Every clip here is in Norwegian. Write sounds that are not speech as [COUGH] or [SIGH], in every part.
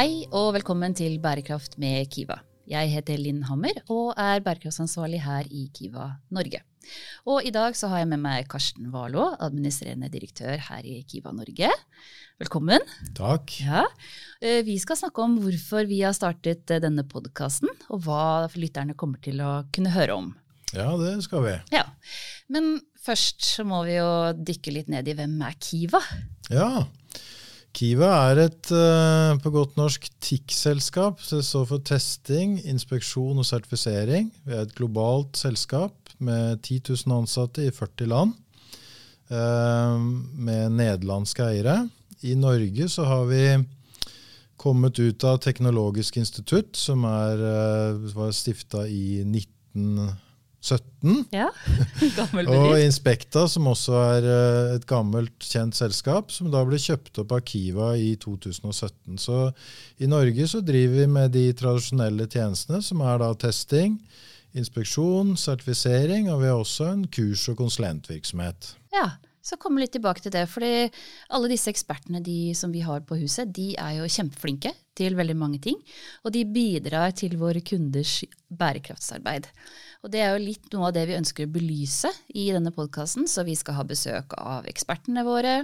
Hei og velkommen til Bærekraft med Kiva. Jeg heter Linn Hammer og er bærekraftsansvarlig her i Kiva Norge. Og i dag så har jeg med meg Karsten Warloe, administrerende direktør her i Kiva Norge. Velkommen. Takk. Ja. Eh, vi skal snakke om hvorfor vi har startet eh, denne podkasten, og hva lytterne kommer til å kunne høre om. Ja, det skal vi. Ja. Men først så må vi jo dykke litt ned i hvem er Kiva? Ja, Kiva er et uh, på godt norsk TIC-selskap. Det står for testing, inspeksjon og sertifisering. Vi er et globalt selskap med 10 000 ansatte i 40 land, uh, med nederlandske eiere. I Norge så har vi kommet ut av Teknologisk institutt, som er, uh, var stifta i 19... 17. Ja, [LAUGHS] gammel Og. Inspekta, som også er eh, et gammelt, kjent selskap, som da ble kjøpt opp av Kiva i 2017. Så i Norge så driver vi med de tradisjonelle tjenestene, som er da testing, inspeksjon, sertifisering, og vi har også en kurs- og konsulentvirksomhet. Ja, så komme litt tilbake til det. fordi alle disse ekspertene de som vi har på huset, de er jo kjempeflinke til veldig mange ting. Og de bidrar til våre kunders bærekraftsarbeid. Og det er jo litt noe av det vi ønsker å belyse i denne podkasten. Så vi skal ha besøk av ekspertene våre,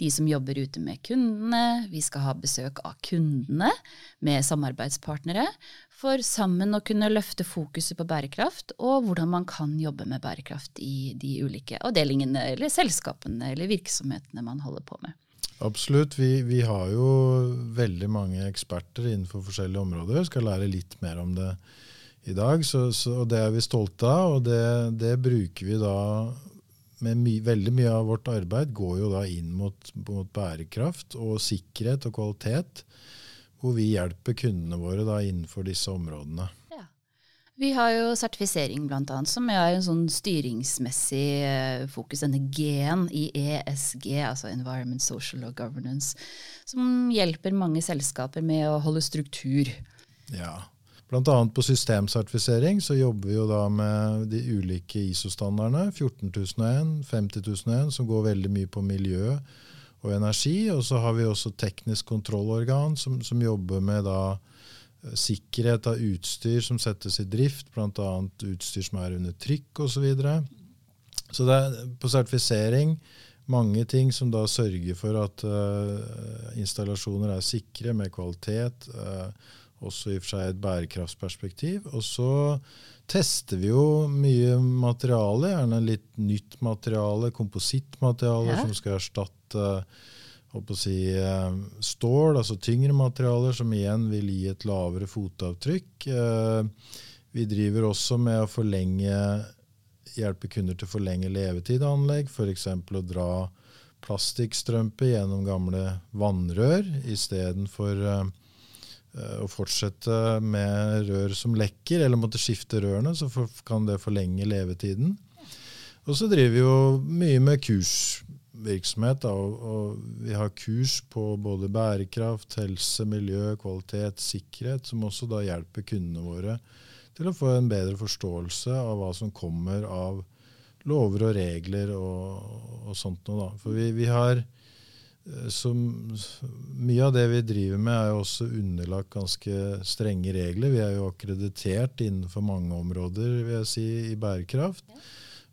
de som jobber ute med kundene. Vi skal ha besøk av kundene med samarbeidspartnere. For sammen å kunne løfte fokuset på bærekraft, og hvordan man kan jobbe med bærekraft i de ulike avdelingene eller selskapene eller virksomhetene man holder på med. Absolutt. Vi, vi har jo veldig mange eksperter innenfor forskjellige områder. Vi skal lære litt mer om det i dag. Så, så, og det er vi stolte av, og det, det bruker vi da my, Veldig mye av vårt arbeid går jo da inn mot, mot, bærekraft og sikkerhet og kvalitet, hvor vi hjelper kundene våre da innenfor disse områdene. Vi har jo sertifisering, annet, som er en sånn styringsmessig eh, fokus, denne G-en i ESG, altså Environment, Social og Governance, som hjelper mange selskaper med å holde struktur. Ja, Bl.a. på systemsertifisering så jobber vi jo da med de ulike ISO-standardene. 14001, 50001, som går veldig mye på miljø og energi. Og så har vi også teknisk kontrollorgan som, som jobber med da sikkerhet av utstyr som settes i drift, bl.a. utstyr som er under trykk osv. Så, videre. så det er på sertifisering mange ting som da sørger for at uh, installasjoner er sikre med kvalitet. Uh, også i og for seg et bærekraftsperspektiv. Og så tester vi jo mye materiale, gjerne litt nytt materiale, komposittmateriale ja. som skal erstatte å si, eh, stål, altså tyngre materialer, som igjen vil gi et lavere fotavtrykk. Eh, vi driver også med å forlenge, hjelpe kunder til å forlenge levetid av anlegg, f.eks. å dra plastikkstrømpe gjennom gamle vannrør istedenfor uh, å fortsette med rør som lekker, eller måtte skifte rørene, så kan det forlenge levetiden. Og så driver vi jo mye med kursvirksomhet. Da, og, og, vi har kurs på både bærekraft, helse, miljø, kvalitet, sikkerhet, som også da hjelper kundene våre til å få en bedre forståelse av hva som kommer av lover og regler og, og sånt noe. Da. For vi, vi har Eh, så mye av det vi driver med, er jo også underlagt ganske strenge regler. Vi er jo akkreditert innenfor mange områder vil jeg si, i bærekraft.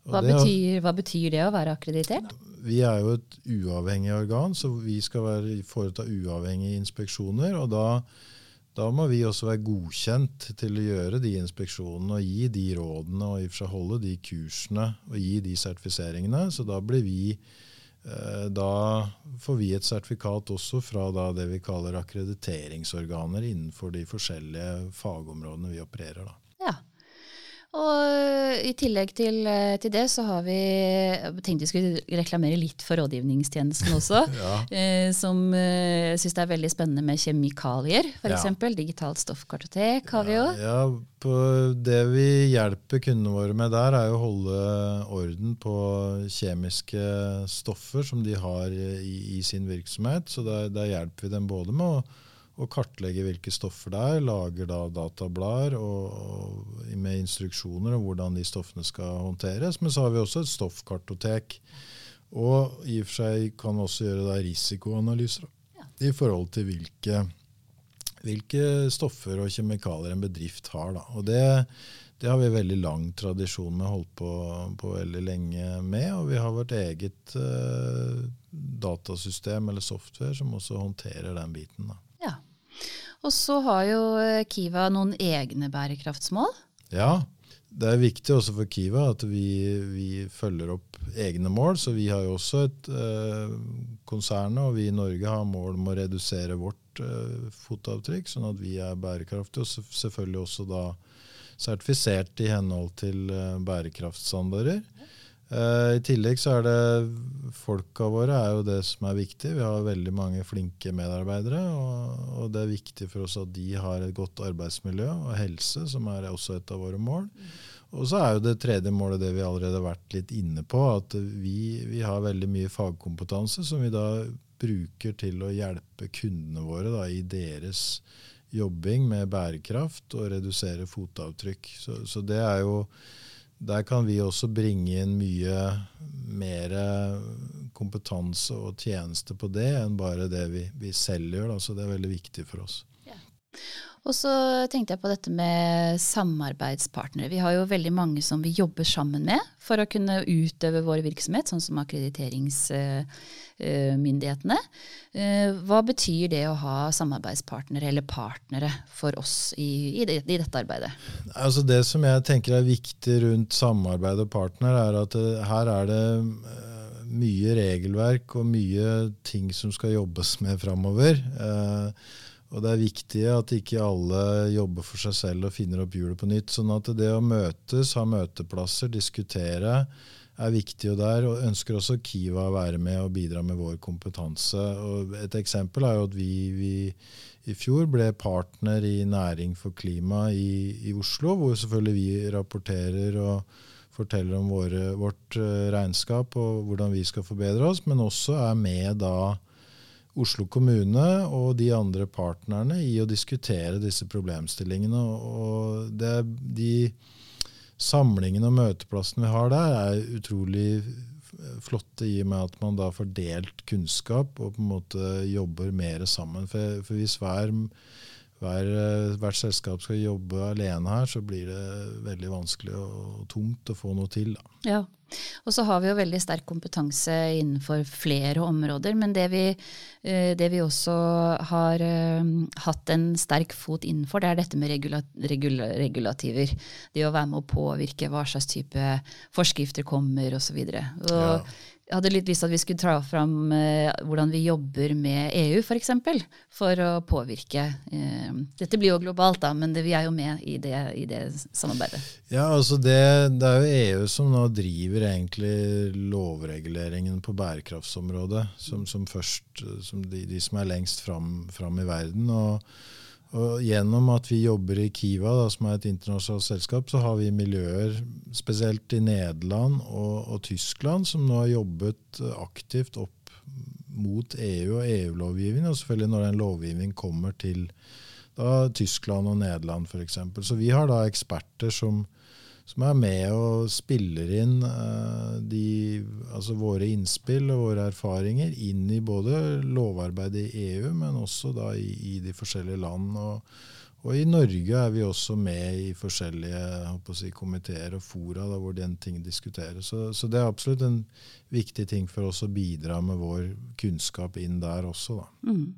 Hva betyr, hva betyr, det å være akkreditert? Vi er jo et uavhengig organ, så vi skal være, foreta uavhengige inspeksjoner. og da, da må vi også være godkjent til å gjøre de inspeksjonene og gi de rådene og holde de kursene og gi de sertifiseringene. Så da blir vi Eh, da får vi et sertifikat også fra det vi kaller akkrediteringsorganer innenfor de forskjellige fagområdene vi opererer. Da. Og I tillegg til, eh, til, det så har vi jeg tenkte vi skulle reklamere litt for rådgivningstjenesten også. [LAUGHS] ja. eh, som eh, syns det er veldig spennende med kjemikalier, f.eks. Ja. Digitalt stoffkartotek har vi jo. Ja, ja Det vi hjelper kundene våre med der, er å holde orden på kjemiske stoffer som de har i, i sin virksomhet. Så der, der hjelper vi dem både med å og kartlegge hvilke stoffer det er. Lager da datablader med instruksjoner om hvordan de stoffene skal håndteres. Men så har vi også et stoffkartotek. Og i og for seg kan også gjøre da risikoanalyser ja. i forhold til hvilke hvilke stoffer og kjemikalier en bedrift har. Da. Og det, det, har vi veldig lang tradisjon med, holdt på, på veldig lenge med. Og vi har vårt eget uh, datasystem eller software som også håndterer den biten. Da. Og så har jo Kiva noen egne bærekraftsmål. Ja, det er viktig også for Kiva at vi, vi, følger opp egne mål. Så vi har jo også et eh, konsern, og vi i Norge har mål om å redusere vårt eh, fotavtrykk, sånn at vi er bærekraftige. Og selvfølgelig også da sertifisert i henhold til eh, bærekraftstandarder. Eh, I tillegg så er det folka våre er jo det som er viktig. Vi har veldig mange flinke medarbeidere, og, og, det er viktig for oss at de har et godt arbeidsmiljø og helse, som er også et av våre mål. Og så er jo det tredje målet det vi allerede har vært litt inne på, at vi, vi har veldig mye fagkompetanse som vi da bruker til å hjelpe kundene våre da, i deres jobbing med bærekraft og redusere fotavtrykk. Så, så det er jo der kan vi også bringe inn mye mer kompetanse og tjeneste på det enn bare det vi, vi selv gjør. Da. Så det er veldig viktig for oss. Og så tenkte jeg på dette med samarbeidspartnere. Vi har jo veldig mange som vi jobber sammen med for å kunne utøve vår virksomhet, sånn som akkrediteringsmyndighetene. Eh, hva betyr det å ha samarbeidspartnere eller partnere for oss i, i, i dette arbeidet? Altså det som jeg tenker er viktig rundt samarbeid og partner, er at eh, her er det eh, mye regelverk og mye ting som skal jobbes med framover. Eh, og det er viktig at ikke alle jobber for seg selv og finner opp hjulet på nytt. Sånn at det å møtes, ha møteplasser, diskutere, er viktig. Og der og ønsker også Kiva å være med og bidra med vår kompetanse. Og et eksempel er jo at vi, vi i fjor ble partner i Næring for klima i, i, Oslo, hvor selvfølgelig vi rapporterer og forteller om våre, vårt eh, regnskap og hvordan vi skal forbedre oss, men også er med da Oslo kommune og de andre partnerne i å diskutere disse problemstillingene. Og det, de samlingene og møteplassene vi har der, er utrolig flotte i og med at man da får delt kunnskap og på en måte jobber mer sammen. For, for hvis hver hver, eh, hvert selskap skal jobbe alene her, så blir det veldig vanskelig og tungt å få noe til. Da. Ja, og så har vi jo veldig sterk kompetanse innenfor flere områder. Men det vi, eh, det vi også har eh, hatt en sterk fot innenfor, det er dette med regula, regula, regulativer. Det å være med å påvirke hva slags type forskrifter kommer osv. Og, så og ja. Jeg hadde litt lyst til at vi skulle dra fram eh, hvordan vi jobber med EU f.eks. For, eksempel, for å påvirke. Eh, dette blir jo globalt, da, men det, vi er jo med i det, i det samarbeidet. Ja, altså det, det, er jo EU som nå driver egentlig lovreguleringen på bærekraftsområdet. Som, som først, som de, de, som er lengst fram, fram i verden. og og gjennom at vi jobber i Kiva, da, som er et internasjonalt selskap, så har vi miljøer, spesielt i Nederland og, og Tyskland, som nå har jobbet aktivt opp mot EU og EU-lovgivning. Og selvfølgelig når den lovgivningen kommer til da, Tyskland og Nederland f.eks. Så vi har da eksperter som, som er med og spiller inn uh, de, altså våre innspill og våre erfaringer inn i både lovarbeidet i EU, men også da i, i de forskjellige land. Og, og, i Norge er vi også med i forskjellige si, komiteer og fora da, hvor den ting diskuteres. Så, så, det er absolutt en viktig ting for oss å bidra med vår kunnskap inn der også. Da. Mm.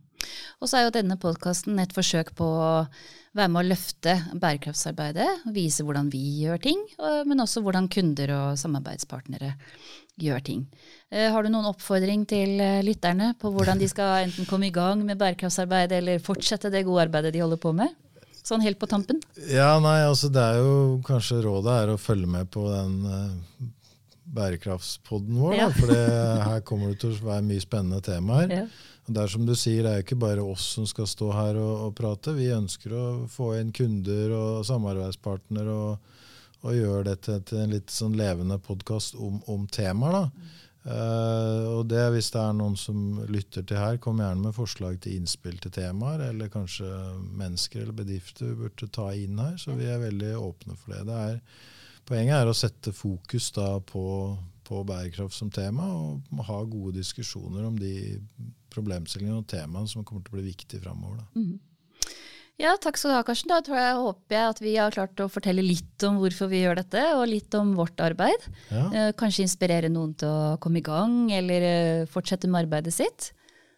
Og så er jo denne podkasten et forsøk på å være med å løfte bærekraftsarbeidet, vise hvordan vi gjør ting, men også hvordan kunder og samarbeidspartnere gjør ting. Eh, har du noen oppfordring til eh, lytterne på hvordan de skal enten komme i gang med bærekraftsarbeidet eller fortsette det gode arbeidet de holder på med? Sånn helt på tampen? Ja, nei, altså det er jo kanskje rådet er å følge med på den uh, bærekraftspodden vår. Ja. For her kommer det til å være mye spennende temaer. Ja. Det er som du sier, det er jo ikke bare oss som skal stå her og, og prate. Vi ønsker å få inn kunder og samarbeidspartnere og, og gjøre dette til en litt sånn levende podkast om, om temaer. Mm. Uh, og det Hvis det er noen som lytter til her, kom gjerne med forslag til innspill til temaer, eller kanskje mennesker eller bedrifter vi burde ta inn her. Så vi er veldig åpne for det. det er, poenget er å sette fokus da på, på bærekraft som tema, og ha gode diskusjoner om de problemstillingene og temaene som kommer til å bli viktige framover. Mm. Ja, takk skal du ha, Karsten. Da tror jeg, håper jeg at vi har klart å fortelle litt om hvorfor vi gjør dette, og litt om vårt arbeid. Ja. Eh, Kanskje inspirere noen til å komme i gang, eller eh, fortsette med arbeidet sitt.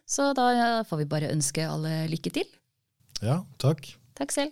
Så da får vi bare ønske alle lykke til. ja, takk. Takk selv.